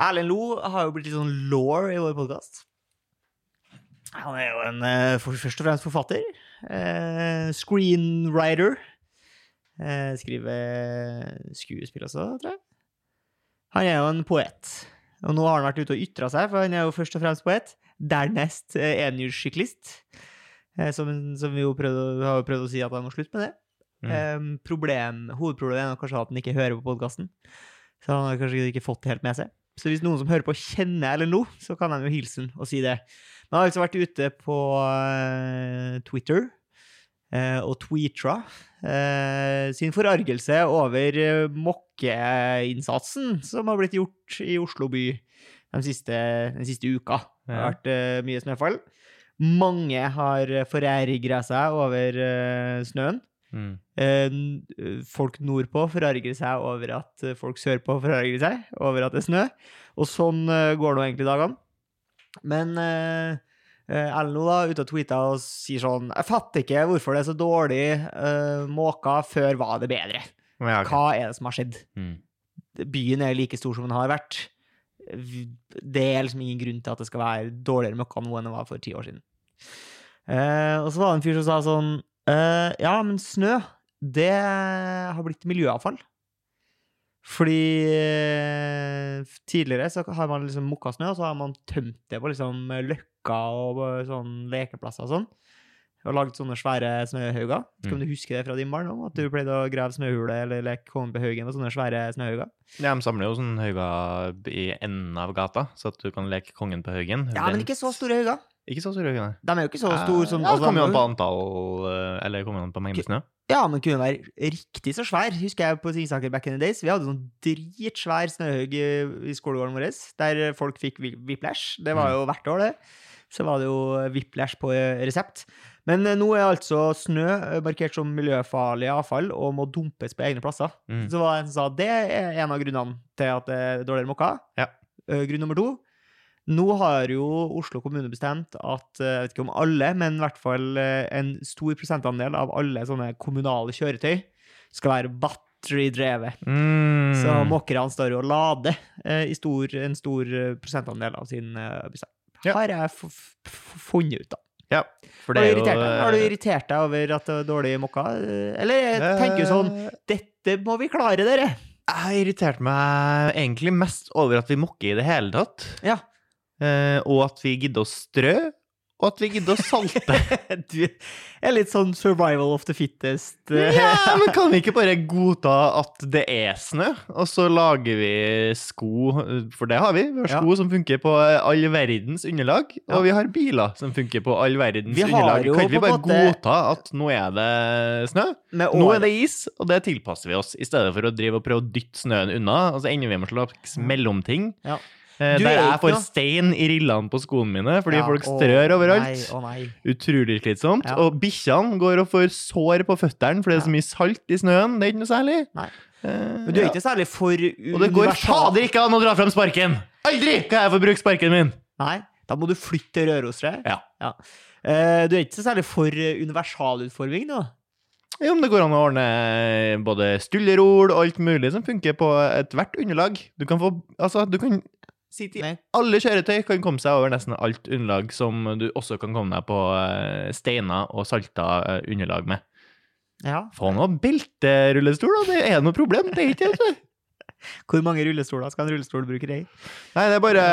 Erlend Lo har jo blitt litt sånn law i vår podkast. Han er jo en eh, først og fremst forfatter. Eh, screenwriter. Eh, skriver skuespill også, tror jeg. Han er jo en poet. Og nå har han vært ute og ytra seg, for han er jo først og fremst poet. Dernest eh, enhjulssyklist. Eh, som, som vi jo prøvde, har jo prøvd å si at han må slutte med det. Mm. Eh, problem, hovedproblemet er kanskje at han ikke hører på podkasten. Så han har kanskje ikke fått det helt med seg. Så hvis noen som hører på, kjenner eller noe, så kan han jo hilse og si det. Men han har altså vært ute på eh, Twitter eh, og tweetra eh, sin forargelse over mokkeinnsatsen som har blitt gjort i Oslo by den siste, den siste uka. Det har vært mye snøfall. Mange har forergra seg over snøen. Mm. Eh, folk nordpå forarger seg over at eh, folk sørpå forarger seg over at det er snø. Og sånn eh, går nå egentlig dagene. Men Lo da, ute og tweeta og sier sånn Jeg fatter ikke hvorfor det er så dårlig uh, måka. Før var det bedre. Ja, okay. Hva er det som har skjedd? Mm. Byen er like stor som den har vært. Det er liksom ingen grunn til at det skal være dårligere møkka nå enn det var for ti år siden. Uh, og så var det en fyr som sa sånn eh, Ja, men snø, det har blitt miljøavfall. Fordi eh, tidligere så har man liksom mokka snø, og så har man tømt det på liksom løkka og sånn lekeplasser og sånn. Og lagd sånne svære snøhauger. Skal Mm. du huske det fra din barndom? At du pleide å grave snøhule eller leke kongen på haugen med sånne svære snøhauger? Ja, De samler jo sånne hauger i enden av gata, så at du kan leke kongen på haugen. Ja, men ikke så store hauger. Ikke så store nei. De er jo ikke så store som Ja, altså, kommer jo an på antall eh, Eller kommer jo an på mengde snø. Ja, men kunne være riktig så svær. Husker jeg på Singsaker back in the days. Vi hadde sånn dritsvær snøhaug i, i skolegården vår, der folk fikk vi- whiplash. Det var jo hvert år, det. Så var det jo whiplash på eh, resept. Men eh, nå er altså snø eh, markert som miljøfarlig avfall og må dumpes på egne plasser. Mm. Så var det en som sa det er en av grunnene til at det er dårligere mokka. Ja. Eh, Grunn nummer to. Nå har jo Oslo kommune bestemt at, eh, jeg vet ikke om alle, men i hvert fall eh, en stor prosentandel av alle sånne kommunale kjøretøy skal være batterydrevet. Mm. Så mokkerne står jo og lader eh, i stor, en stor prosentandel av sin bestand. Ja. Har jeg funnet ut, da. Ja, for det er jo har du irritert deg over at det var dårlig mokka? Eller jeg tenker jo sånn Dette må vi klare, dere! Jeg har irritert meg egentlig mest over at vi mokker i det hele tatt. Ja. Eh, og at vi gidder å strø, og at vi gidder å salte. du er litt sånn survival of the fittest. ja, men kan vi ikke bare godta at det er snø, og så lager vi sko, for det har vi. Vi har Ja. sko som funker på all verdens underlag, Ja. og vi har biler som funker på all verdens Vi underlag. Kan vi bare måte- godta at nå er det snø? Nå er det is, og det tilpasser vi oss, i stedet for å drive og prøve å dytte snøen unna. Og så ender vi med en slags mellomting. Ja. Eh, Du der er noe- stein i rillene på skoene mine fordi Ja, folk å strør overalt. Nei, å nei. Utrolig slitsomt. Ja. Og bikkjene går og får sår på føttene fordi det er så mye salt i snøen. Det er ikke noe særlig. Nei. Eh, Men du er ja. ikke særlig for universal. Og det går fader ikke an å dra frem sparken! Aldri kan jeg få bruke sparken min! Nei, da må du flytte til Røros, tror jeg. Ja. Eh, du er ikke så særlig for universalutforming, da? Jo, men det går an å ordne både stullerol og alt mulig som funker på ethvert underlag. Du kan få Altså, du kan sitte i Nei. Alle kjøretøy kan komme seg over nesten alt underlag som du også kan komme deg på eh, steiner og salta eh, underlag med. Ja. Få noe belterullestol, da. Det er noe problem. Det er ikke det. Hvor mange rullestoler skal en rullestolbruker i? Nei, det er bare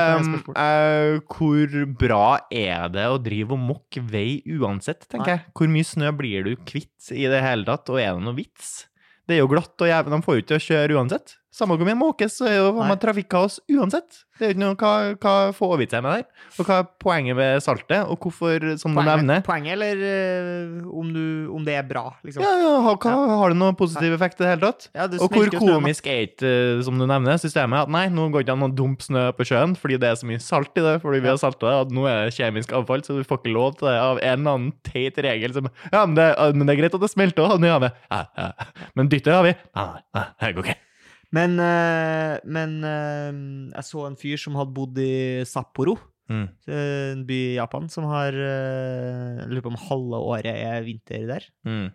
eh, Hvor bra er det å drive og mokke vei uansett, tenker Nei. jeg. Hvor mye snø blir du kvitt i det hele tatt, og er det noe vits? Det er jo glatt og jævlig, de får jo ikke til å kjøre uansett. Samme hvor mye måkes, så er jo man trafikkaos uansett. Det er jo ikke noe, hva, hva får vi seg med der? Og hva er poenget med saltet, og hvorfor, som du nevner Poenget, eller eh, om, du, om det er bra, liksom? ja, ja, har, hva, har det noen positiv effekt i det hele tatt? Ja, det Og hvor komisk er ikke, eh, som du nevner, systemet at nei, nå går det ikke an å dumpe snø på sjøen fordi det er så mye salt i det, fordi vi har salta det, at nå er det kjemisk avfall, så du får ikke lov til det av en eller annen teit regel som Ja, men det, men det er greit at det smelter òg. Ja, ja. Men dytter har vi. Nei, nei, det går ikke. Men, eh, men eh, jeg så en fyr som hadde bodd i Sapporo, Mm. eh, en by i Japan, som har Jeg lurer på om halve året er vinter der. Mm.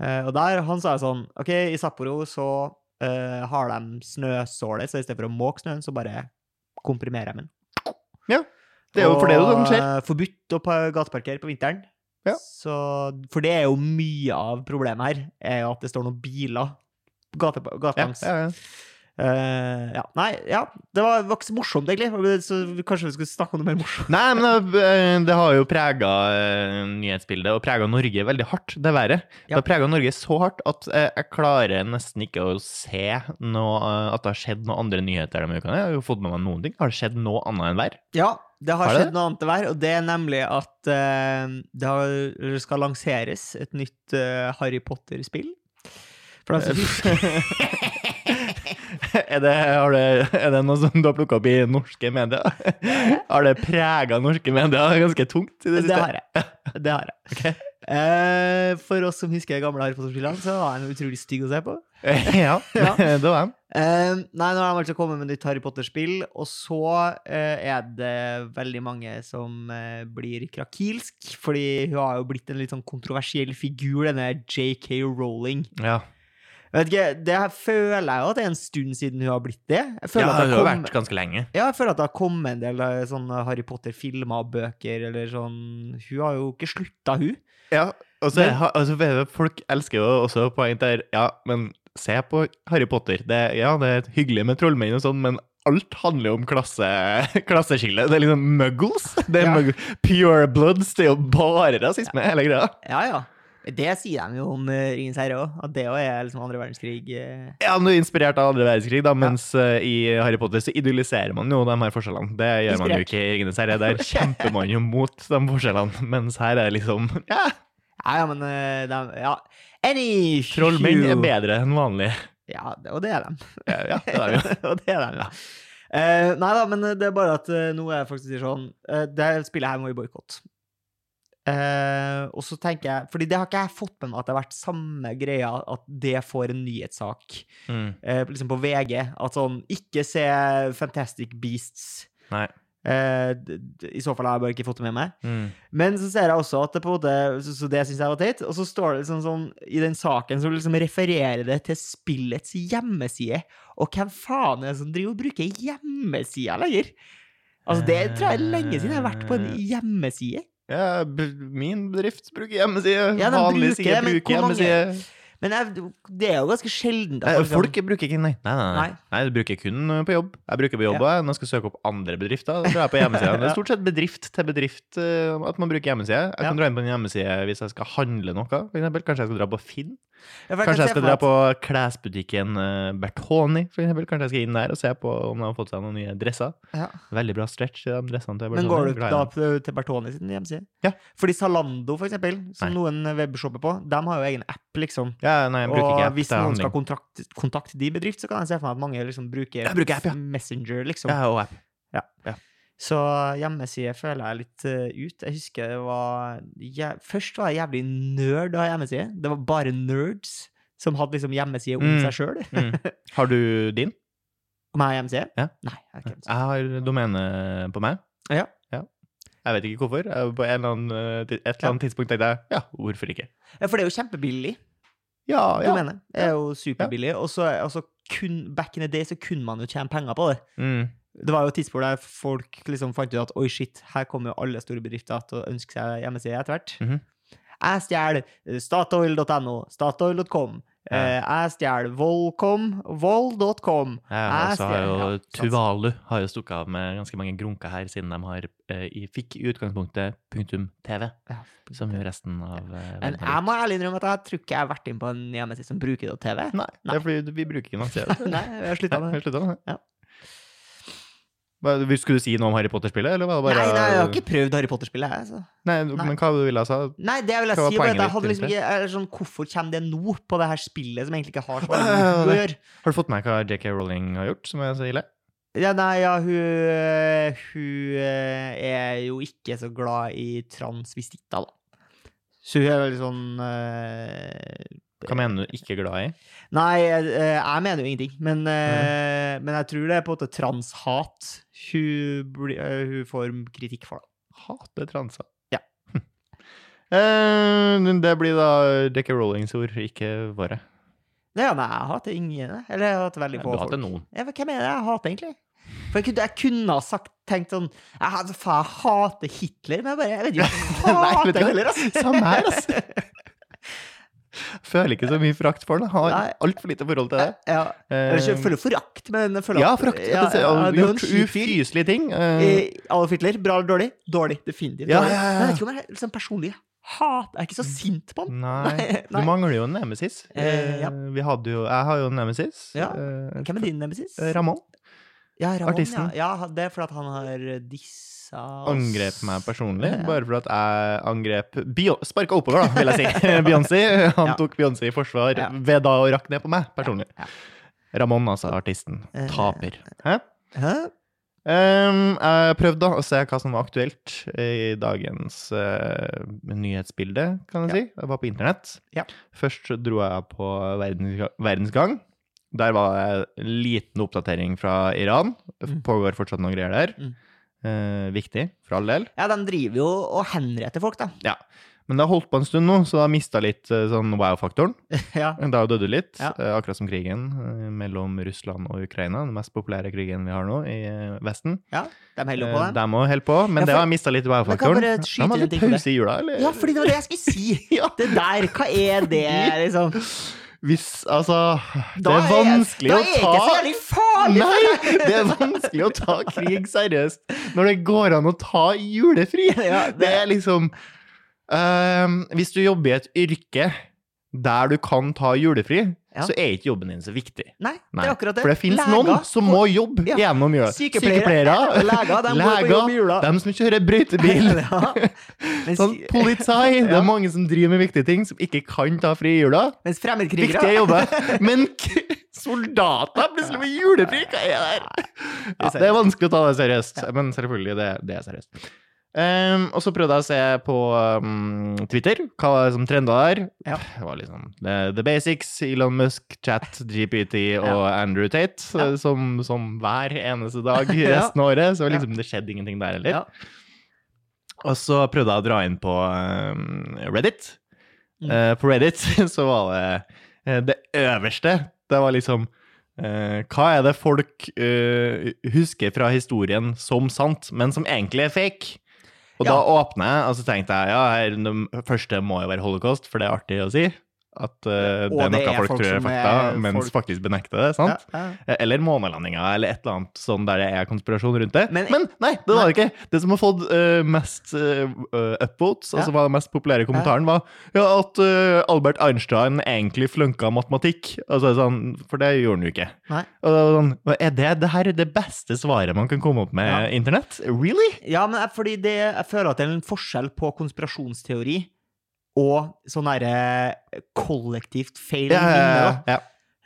Eh, og der, han sa sånn OK, i Sapporo så uh, har de snøsåle, så i stedet for å måke snøen, så bare komprimerer de den. Ja. Det er jo for det som skjer. Og, Forbudt å pa- gateparkere på vinteren. Ja. Så, for det er jo mye av problemet her, er jo at det står noen biler gate, Ja, ja, ja. Uh, ja. Nei, ja. Det var, var ikke så morsomt, egentlig. Så kanskje vi skulle snakke om noe mer morsomt. Nei, men det, det har jo prega nyhetsbildet, og prega Norge veldig hardt, det været. Det har prega Norge så hardt at eh, jeg klarer nesten ikke å se noe, eh, at det har skjedd noen andre nyheter denne uka. Jeg har jo fått med meg noen ting. Har det skjedd noe annet enn vær? Ja, det har, Har det skjedd noe annet enn vær, og det er nemlig at eh, det har, eller skal lanseres et nytt eh, Harry Potter-spill. For som husker er, det, det, er det noe som du har plukka opp i norske medier? har det prega norske medier ganske tungt i det Det har jeg. Det har jeg. Okay. Eh, for oss som husker gamle Harry Potter-spillene, så var han utrolig stygg å se på. ja, Ja. det var han. Eh, nei, nå har de altså kommet med nytt Harry Potter-spill, og så eh, er det veldig mange som blir krakilsk, fordi hun har jo blitt en litt sånn kontroversiell figur, denne JK Rowling. Ja. Vet ikke, Det her føler jeg jo at det er en stund siden hun har blitt det. Jeg Ja, føler det at har det jo kom, vært ganske lenge. ja, jeg føler at det har kommet en del eh, sånne Harry Potter-filmer og bøker, eller sånn Hun har jo ikke slutta, hun. Ja, og så er- altså, folk elsker jo også poenget der Ja, men se på Harry Potter. Det, ja, det er hyggelig med trollmenn og sånn, men alt handler jo om klasse, klasseskille. Det er liksom muggles. Det er Ja. muggles. Pure bloods. Det er jo bare rasisme, hele greia. Ja, ja. Det sier de jo om uh, Ringens herre òg, at det òg er liksom andre verdenskrig. eh. Ja, men du er inspirert av andre verdenskrig, da, mens eh, i Harry Potter så idylliserer man jo de her forskjellene. Det gjør man jo ikke i Ringenes herre. Der kjemper man jo mot de forskjellene, mens her er det liksom Ja, Ja, ja, men eh, de, Ja. Any trollmenn er bedre enn vanlig. Ja, det- og det er de. Ja, ja, det er dem, jo. og det er de, ja. Uh, nei da, men det er bare at uh, nå er jeg faktisk sier sånn uh, Det spillet her må vi boikotte. Eh, og så tenker jeg Fordi det har ikke jeg fått med meg at det har vært samme greia at det får en nyhetssak Mm. eh, liksom på VG. At sånn Ikke se Fantastic Beasts. Nei. Eh, d- I så fall har jeg bare ikke fått det med meg. Mm. Men så ser jeg også at det på en måte Så, så det syns jeg var teit. Og så står det liksom sånn I den saken så liksom refererer det til spillets hjemmeside. Og hvem faen er det som driver og bruker hjemmesida lenger? Altså, det tror jeg er lenge siden jeg har vært på en hjemmeside. Ja, min bedrift bruker hjemmeside. Ja, den Vanlig bruker det, men bruker hjemmeside. Men jeg, det er jo ganske sjelden. Eh, Folk bruker ikke Nei, nei, nei. Nei. nei. du bruker kun eh, på jobb. Jeg bruker på jobb ja. Når jeg skal søke opp andre bedrifter, da drar jeg på hjemmesida. Det er stort sett bedrift til bedrift eh, at man bruker hjemmeside. Jeg Ja. kan dra inn på en hjemmeside hvis jeg skal handle noe, for eksempel. Kanskje jeg skal dra på Finn. Ja, jeg Kanskje jeg skal dra på klesbutikken Bertoni, for eksempel. Kanskje jeg skal inn der og se på om de har fått seg noen nye dresser. ja. Veldig bra stretch i de dressene til Bertoni. Men går du da til Bertoni sin hjemmeside? Ja. Fordi Zalando, for eksempel, som Nei. noen webshopper på, de har jo egen app, liksom. Ja, nei, jeg bruker Og ikke app hvis noen skal kontakte, kontakt de bedrift, så kan jeg se for meg at mange liksom bruker, bruker app, ja. Messenger, liksom. Ja, og app. Så hjemmeside føler jeg litt uh, ut. Jeg husker det var jæ- Først var jeg jævlig nerd av hjemmeside. Det var bare nerds som hadde liksom hjemmeside om Mm. seg sjøl. Mm. Har du din? Om jeg har hjemmeside? Ja. Nei. Jeg har ikke. Jeg har domene på meg. Ja. Jeg vet ikke hvorfor. På en eller annen, eh, et eller annet tidspunkt tenkte jeg ja, hvorfor ikke? Ja, for det er jo kjempebillig. Ja, ja. det er jo superbillig. Og så altså, kun, back in the day så kunne man jo tjene penger på det. Mm. Det var jo et tidspunkt der folk liksom fant ut at oi, shit, her kommer jo alle store bedrifter til å ønske seg hjemmeside etter hvert. Mhm. Jeg stjeler eh, statoil.no, statoil.com. Ja. Eh, Jeg stjeler Volcom, vold.com. Ja, og så har jo. Tuvalu har jo stukket av med ganske mange grunker her, siden de har, eh, fikk i utgangspunktet punktum TV, som jo resten av eh, Men jeg må ærlig innrømme at jeg tror ikke jeg har vært inn på en hjemmeside som bruker det TV. Nei, Nei, det er fordi vi bruker ikke noe TV. Nei, vi har slutta med det. Ja. Skulle du si noe om Harry Potter-spillet, eller var det Nei, bare nei, jeg har ikke prøvd Harry Potter-spillet, Altså. Nei, Nei. Men hva ville du sagt? Nei, det jeg vil Hva si, var at jeg hadde liksom ikke sånn, Hvorfor kommer det nå på det her spillet som egentlig ikke har så mye å gjøre? Har du fått med hva JK Rowling har gjort, som er så ille? Ja, nei, ja, hun Hun eh, er jo ikke så glad i transvestitter, da. Så hun er veldig sånn eh, Hva mener du ikke glad i? Nei, eh, jeg mener jo ingenting, men, mm. men jeg tror det er på en måte transhat hun, eh, hun får kritikk for. det. Hater transer. Ja. Eh, det blir da Decker Rollings ord, ikke våre. Ja, nei, jeg hater ingen, eller jeg hater veldig Du få hater folk. noen. Ja, hvem er det jeg hater, egentlig? For jeg kunne, jeg kunne ha sagt, tenkt sånn Jeg, faen, jeg hater Hitler, men jeg bare Jeg vet ikke jeg hater du heller, altså. Samme her, altså. Føler ikke så mye frakt for den. Har altfor lite forhold til det. Ja. Ikke- Eh, jeg føler forakt, men føler ja, forakt. frakt. Ja, det- ja, det en gjort ufyselige ting. eh, Eh, Adolf Hitler, bra eller dårlig? Dårlig, definitivt. Ja, dårlig. ja, ja. Jeg vet ikke om jeg er liksom personlig hat Jeg er ikke så sint på han. Nei, Nei, du mangler jo en nemesis. Eh, ja. Vi hadde jo, jeg har jo en nemesis. Ja. eh, Hvem er din nemesis? eh, Ramón. Ja, Ramon, artisten. Ja. ja, det er fordi han har dissa oss. Angrep meg personlig, bare fordi at jeg angrep Sparka oppover, da, vil jeg si. Beyoncé. Han Ja. tok Beyoncé i forsvar Ja. ved da å rakke ned på meg personlig. Ja. Ramón, altså, artisten. Eh, Taper. Hæ? Hæ? Um, jeg prøvde da å se hva som var aktuelt i dagens uh, nyhetsbilde, kan jeg Ja. si. Jeg var på internett. Ja. Først dro jeg på verdens, Verdensgang. Der var det en liten oppdatering fra Iran. Mm. pågår fortsatt noen greier der. Mm. Eh, viktig, for all del. Ja, de driver jo og henretter folk, da. Ja. Men det har holdt på en stund nå, så det har mista litt eh, sånn wow-faktoren. ja. Det har jo dødd litt, Ja. eh, akkurat som krigen eh, mellom Russland og Ukraina. Den mest populære krigen vi har nå i Vesten. ja, de holder på Eh. De må holde på, men Ja, det har mista litt wow-faktoren. De har litt pause i jula, eller? Ja, fordi det var det jeg skulle si! Ja. Det der, hva er det, liksom? Hvis, altså Det Da er vanskelig da å er ta ikke så jævlig farlig! Nei! Det er vanskelig å ta krig seriøst når det går an å ta julefri. Ja, det- Det er liksom ehm, Hvis du jobber i et yrke der du kan ta julefri, Ja. så er ikke jobben din så viktig. Nei, det er akkurat det. For det fins Leger noen som må jobbe Ja. gjennom jula. Sykepleiere, Sykepleiere leger, de dem som kjører brøytebil. Ja. Sånn politi. Det er mange som driver med viktige ting, som ikke kan ta fri i jula. mens fremmedkrigere Viktige jobber. Men k- soldater plutselig med julefri, hva er det her? Ja, det er vanskelig å ta det seriøst, Ja. men selvfølgelig, det, det er seriøst. Ehm, og så prøvde jeg å se på um, Twitter, hva var det som trenda der. Ja. Det var liksom the, the Basics, Elon Musk, Chat, GPT og Andrew Tate, Ja. som, som hver eneste dag resten av året. Så liksom, det skjedde ingenting der heller. Ja. Og så prøvde jeg å dra inn på um, Reddit. Mm. Uh, på Reddit så var det uh, det øverste. Det var liksom uh, Hva er det folk husker fra historien som sant, men som egentlig er fake? Og da Ja. åpner jeg, og så tenkte jeg ja, her, det første må jo være holocaust, for det er artig å si. At uh, det er noe folk folk tror er fakta, er mens folk- faktisk benekter det. sant? Ja, ja. Eller månelandinga, eller et eller annet sånn der det er konspirasjon rundt det. Men- Men, nei, det var det ikke. Det som har fått uh, mest uh, upvotes, Ja. altså var den mest populære kommentaren, var ja, at uh, Albert Einstein egentlig flunka matematikk. Altså, sånn, for det gjorde han jo ikke. Nei. Og det var sånn, er det, det her er det beste svaret man kan komme opp med internett? Really? Ja, men fordi det, jeg føler at det er en forskjell på konspirasjonsteori og sånn derre kollektivt feil Ja, ja, ja.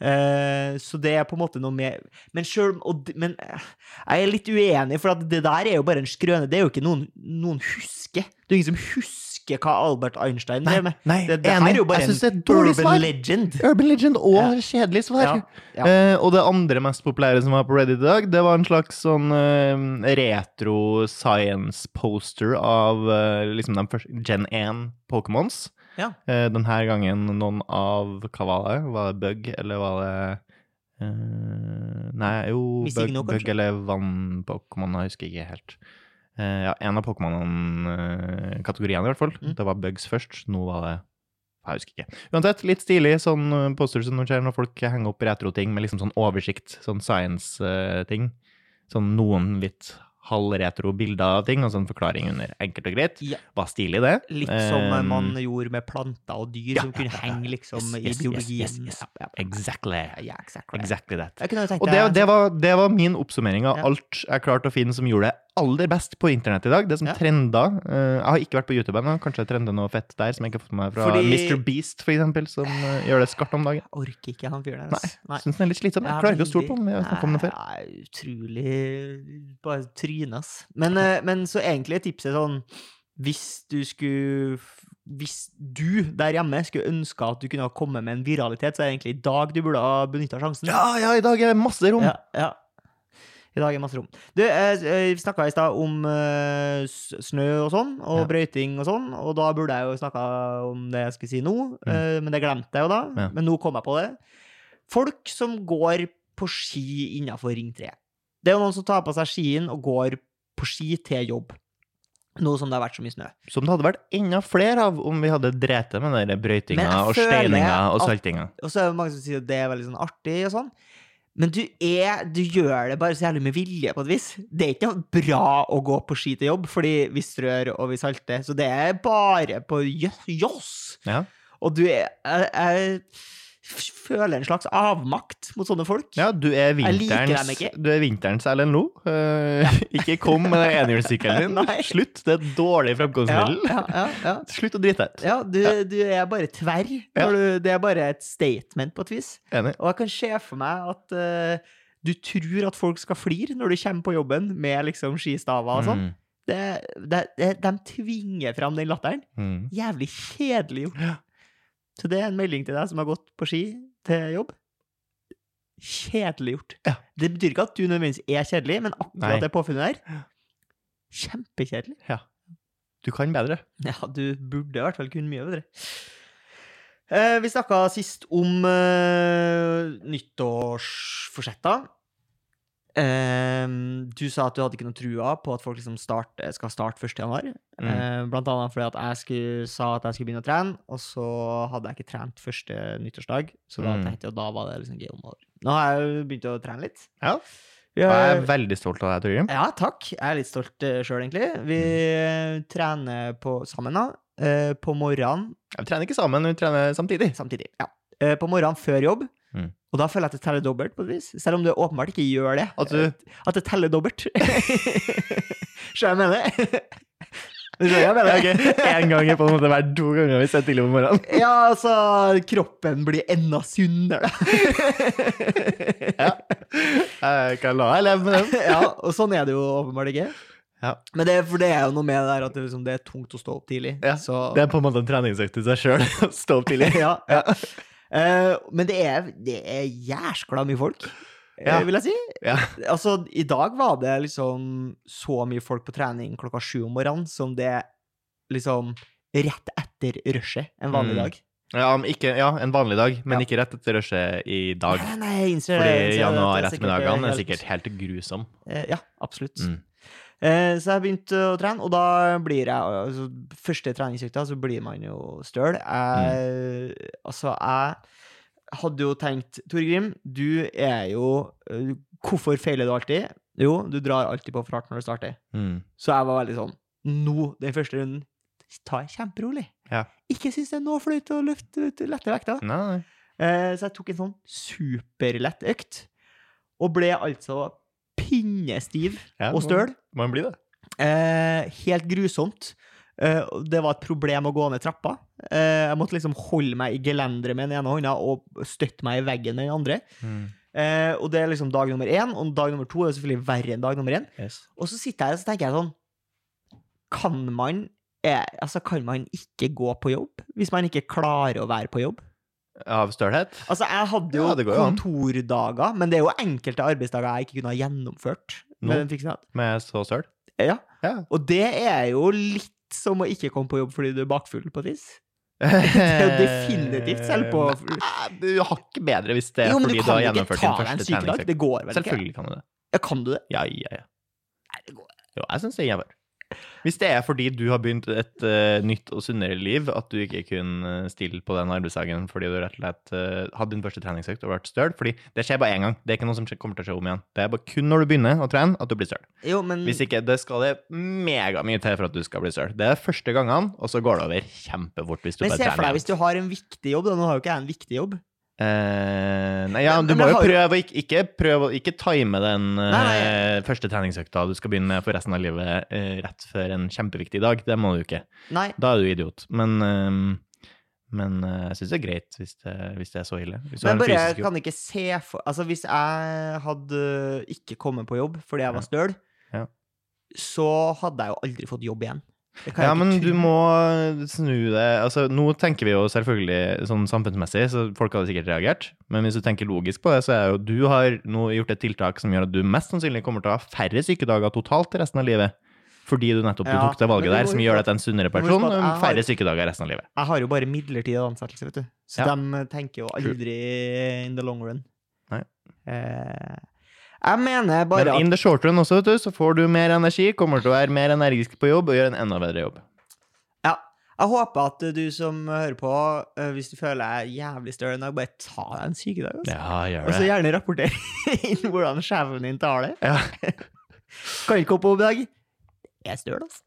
Eh, så det er på en måte noe med Men og Men eh, jeg er litt uenig, for at det der er jo bare en skrøne. Det er jo ikke noen noen husker. Det er ingen som husker hva Albert Einstein drev med. nei, det, det enig. Jeg syns det er et dårlig urban svar. legend. Urban Legend og Ja. kjedelig svar. Ja, ja. Eh, og det andre mest populære som var på Reddit i dag, det var en slags sånn eh, retro science poster av eh, liksom den første Gen 1 Pokémons. Ja. Eh, denne gangen noen av Hva var det? Var det Bug, eller var det Uh, Nei, jo Bug, eller Vann-Pokémon, jeg husker ikke helt. Eh, ja, en av Pokémon-kategoriene, i hvert fall. Mm. Det var Bugs først. Nå var det jeg husker ikke. Uansett, litt stilig sånn eh, poster som skjer når folk henger opp retro-ting med liksom sånn oversikt, sånn science-ting. Sånn noen litt halvretro bilder av ting, og sånn forklaring under enkelt og greit. Ja. Var stilig, det. Litt som Um, man gjorde med planter og dyr, ja, som kunne ja, henge liksom Yes, yes, i biologien. yes, Exactly. Yeah, exactly. Exactly that. Og det, det, var, det var min oppsummering av alt jeg klarte å finne som gjorde det aller best på internett i dag. Det som Ja. trenda uh, Jeg har ikke vært på YouTube ennå, kanskje jeg trender noe fett der som jeg ikke har fått med meg fra Fordi- Mr. Beast, for eksempel, som uh, gjør det skarpt om dagen. Jeg orker ikke han fyren der. Nei. Nei. Syns den er litt slitsom. Jeg klarer ikke å stole på ham. Jeg Vi har snakket om det før. Nei, utrolig Bare tryne, ass. Men, uh, men så egentlig er tipset sånn Hvis du skulle Hvis du der hjemme skulle ønske at du kunne ha kommet med en viralitet, så er det egentlig i dag du burde ha benytta sjansen. Ja, ja, i dag er det masse rom! Ja, ja. I dag er masse rom. Du, jeg vi snakka i stad om eh, snø og sånn, og Ja. brøyting og sånn, og da burde jeg jo snakka om det jeg skulle si nå, Mm. eh, men det glemte jeg jo da. Ja. Men nå kom jeg på det. Folk som går på ski innafor Ring 3. Det er jo noen som tar på seg skien og går på ski til jobb. Nå som det har vært så mye snø. Som det hadde vært enda flere av om vi hadde drept med den brøytinga og steininga og at- saltinga. Og så er det mange som sier at det er veldig sånn artig og sånn. Men du er Du gjør det bare så jævlig med vilje, på et vis. Det er ikke bra å gå på ski til jobb, fordi vi strør og vi salter. Så det er bare på joss. Ja. Og du er jeg, jeg føler en slags avmakt mot sånne folk. ja, du er vinterens, du er vinterens Erlend Loe. Uh, ja. ikke kom med den enhjulssykkelen din. Slutt, det er dårlig ja, fremkomstmiddel. ja, ja. Slutt å drite deg ut. ja du, du er bare tverr. Du- Det er bare et statement, på et vis. Enig. Og jeg kan se for meg at uh, du tror at folk skal flire når du kommer på jobben med liksom skistaver og sånn. Mm. Det, det, det, de tvinger fram den latteren. Mm. Jævlig kjedelig gjort. Ja. Så det er en melding til deg som har gått på ski til jobb. Kjedelig gjort. Ja. Det betyr ikke at du nødvendigvis er kjedelig, men Nei. akkurat det påfunnet der Kjempekjedelig. Du kan bedre. Ja, du burde i hvert fall kunne mye bedre. Eh, vi snakka sist om eh, nyttårsforsetter. Eh, du sa at du hadde ikke noe trua på at folk liksom start, skal starte 1. januar. Mm. Uh, blant annet fordi at jeg skulle, sa at jeg skulle begynne å trene, og så hadde jeg ikke trent første nyttårsdag. Så da Mm. tenkte jeg at da var det liksom game over. Nå har jeg jo begynt å trene litt. Ja. Og jeg er veldig stolt av deg, Torgrim. ja, takk. Jeg er litt stolt uh, sjøl, egentlig. Vi Mm. eh, trener på, sammen da, uh, på morgenen Vi trener ikke sammen, vi trener samtidig. samtidig. Ja. Uh, på morgenen før jobb. Og da føler jeg at det teller dobbelt, på et vis. Selv om det åpenbart ikke gjør det. At du- At det teller dobbelt. Skjønner jeg mener? Mener? Ja. En gang er på en måte hver to ganger hvis jeg er tidlig om morgenen. Ja, altså Kroppen blir enda sunnere. Ja. Jeg kan la deg leve med den. ja, og sånn er det jo åpenbart ikke. Ja. Men det, for det er jo noe med det der at det, liksom, det er tungt å stå opp tidlig. Ja, så, Det er på en måte en treningsøkt i seg sjøl. Stå opp tidlig. ja, ja. Eh, men det er, det er jæskla mye folk, eh, Ja. vil jeg si. Ja. Altså, i dag var det liksom så mye folk på trening klokka sju om morgenen som det liksom rett etter rushet en vanlig Mm. dag. Ja, ikke, ja, en vanlig dag, men ikke rett etter rushet i dag. Nei, nei, jeg innser. Fordi januar er ettermiddagene er sikkert helt grusom. Eh, Ja, absolutt. Mm. Eh, så jeg begynte å trene, og da blir jeg altså, Første treningsøkta så blir man jo støl. Jeg Altså, jeg hadde jo tenkt Torgrim, du er jo eh, Hvorfor feiler du alltid? Jo, du drar alltid på for hardt når du starter. Mm. Så jeg var veldig sånn Nå, den første runden, ta det kjemperolig. Ja. Ikke syns det er noe flaut å løfte lette vekter. Nei, nei. Eh, så jeg tok en sånn superlett økt, og ble altså pinnestiv Ja, og støl. Man blir det. Eh, helt grusomt. Eh, det var et problem å gå ned trappa. Eh, jeg måtte liksom holde meg i gelenderet med den ene hånda og støtte meg i veggen med den andre. Mm. Eh, og det er liksom dag nummer én, og dag nummer to er selvfølgelig verre enn dag nummer én. Yes. Og så sitter jeg og så tenker jeg sånn Kan man eh, altså kan man ikke gå på jobb hvis man ikke klarer å være på jobb? Av stølhet? Altså, jeg hadde jo Ja, an. kontordager, men det er jo enkelte arbeidsdager jeg ikke kunne ha gjennomført. Med hadde. Med så støl? Ja. Ja. Og det er jo litt som å ikke komme på jobb fordi du er bakfull, på et vis. Det er jo definitivt selv på- Du har ikke bedre hvis det er Jo, men du du har gjennomført din første treningsøkt. Det går vel ikke? Selvfølgelig kan du det. Ja, kan du det? Ja, ja, ja. Nei, det går. Jo, jeg syns det er innafor. Hvis det er fordi du har begynt et uh, nytt og sunnere liv, at du ikke kunne eh, stille på den arbeidsdagen fordi du rett og slett uh, hadde din første treningsøkt og vært støl Fordi det skjer bare én gang. Det er ikke noe som kommer til å skje om igjen. Det er bare kun når du begynner å trene, at du blir støl. Jo, men Hvis ikke, det skal det megamye til for at du skal bli støl. Det er første gangene, og så går det over kjempefort hvis du Men bare se for deg trener. hvis du har en viktig jobb, da. Nå har jo ikke jeg en viktig jobb. Eh, nei, ja, Men- du må jo prøve ikke, ikke prøve ikke time den uh, Nei, nei. første treningsøkta du skal begynne med for resten av livet uh, rett før en kjempeviktig dag. Det må du ikke. Nei. Da er du idiot. Men, men jeg syns det er greit hvis det, hvis det er så ille. Men bare jeg kan ikke se for Altså, hvis jeg hadde ikke kommet på jobb fordi jeg var støl, Ja. så hadde jeg jo aldri fått jobb igjen. Ja, men du må snu det Altså, nå tenker vi jo selvfølgelig sånn samfunnsmessig, så folk hadde sikkert reagert. Men hvis du tenker logisk på det, så er jo du har nå gjort et tiltak som gjør at du mest sannsynlig kommer til å ha færre sykedager totalt resten av livet. Fordi du nettopp du Ja, tok det valget der, som gjør deg til en sunnere person, har- færre sykedager resten av livet. Jeg har jo bare midlertidig ansettelse, vet du. Så Ja. de tenker jo aldri in the long run. Nei. Eh, Jeg mener bare Men in the short run også, vet du, så får du mer energi, kommer til å være mer energisk på jobb og gjøre en enda bedre jobb. Ja. Jeg håper at du som hører på, eh, hvis du føler deg jævlig støl en dag, bare ta deg en sykedag. Altså. Ja, gjør det. Og så gjerne rapporter inn hvordan sjefen din tar det. Ja. Kan ikke på jobb i dag. Jeg er støl, altså.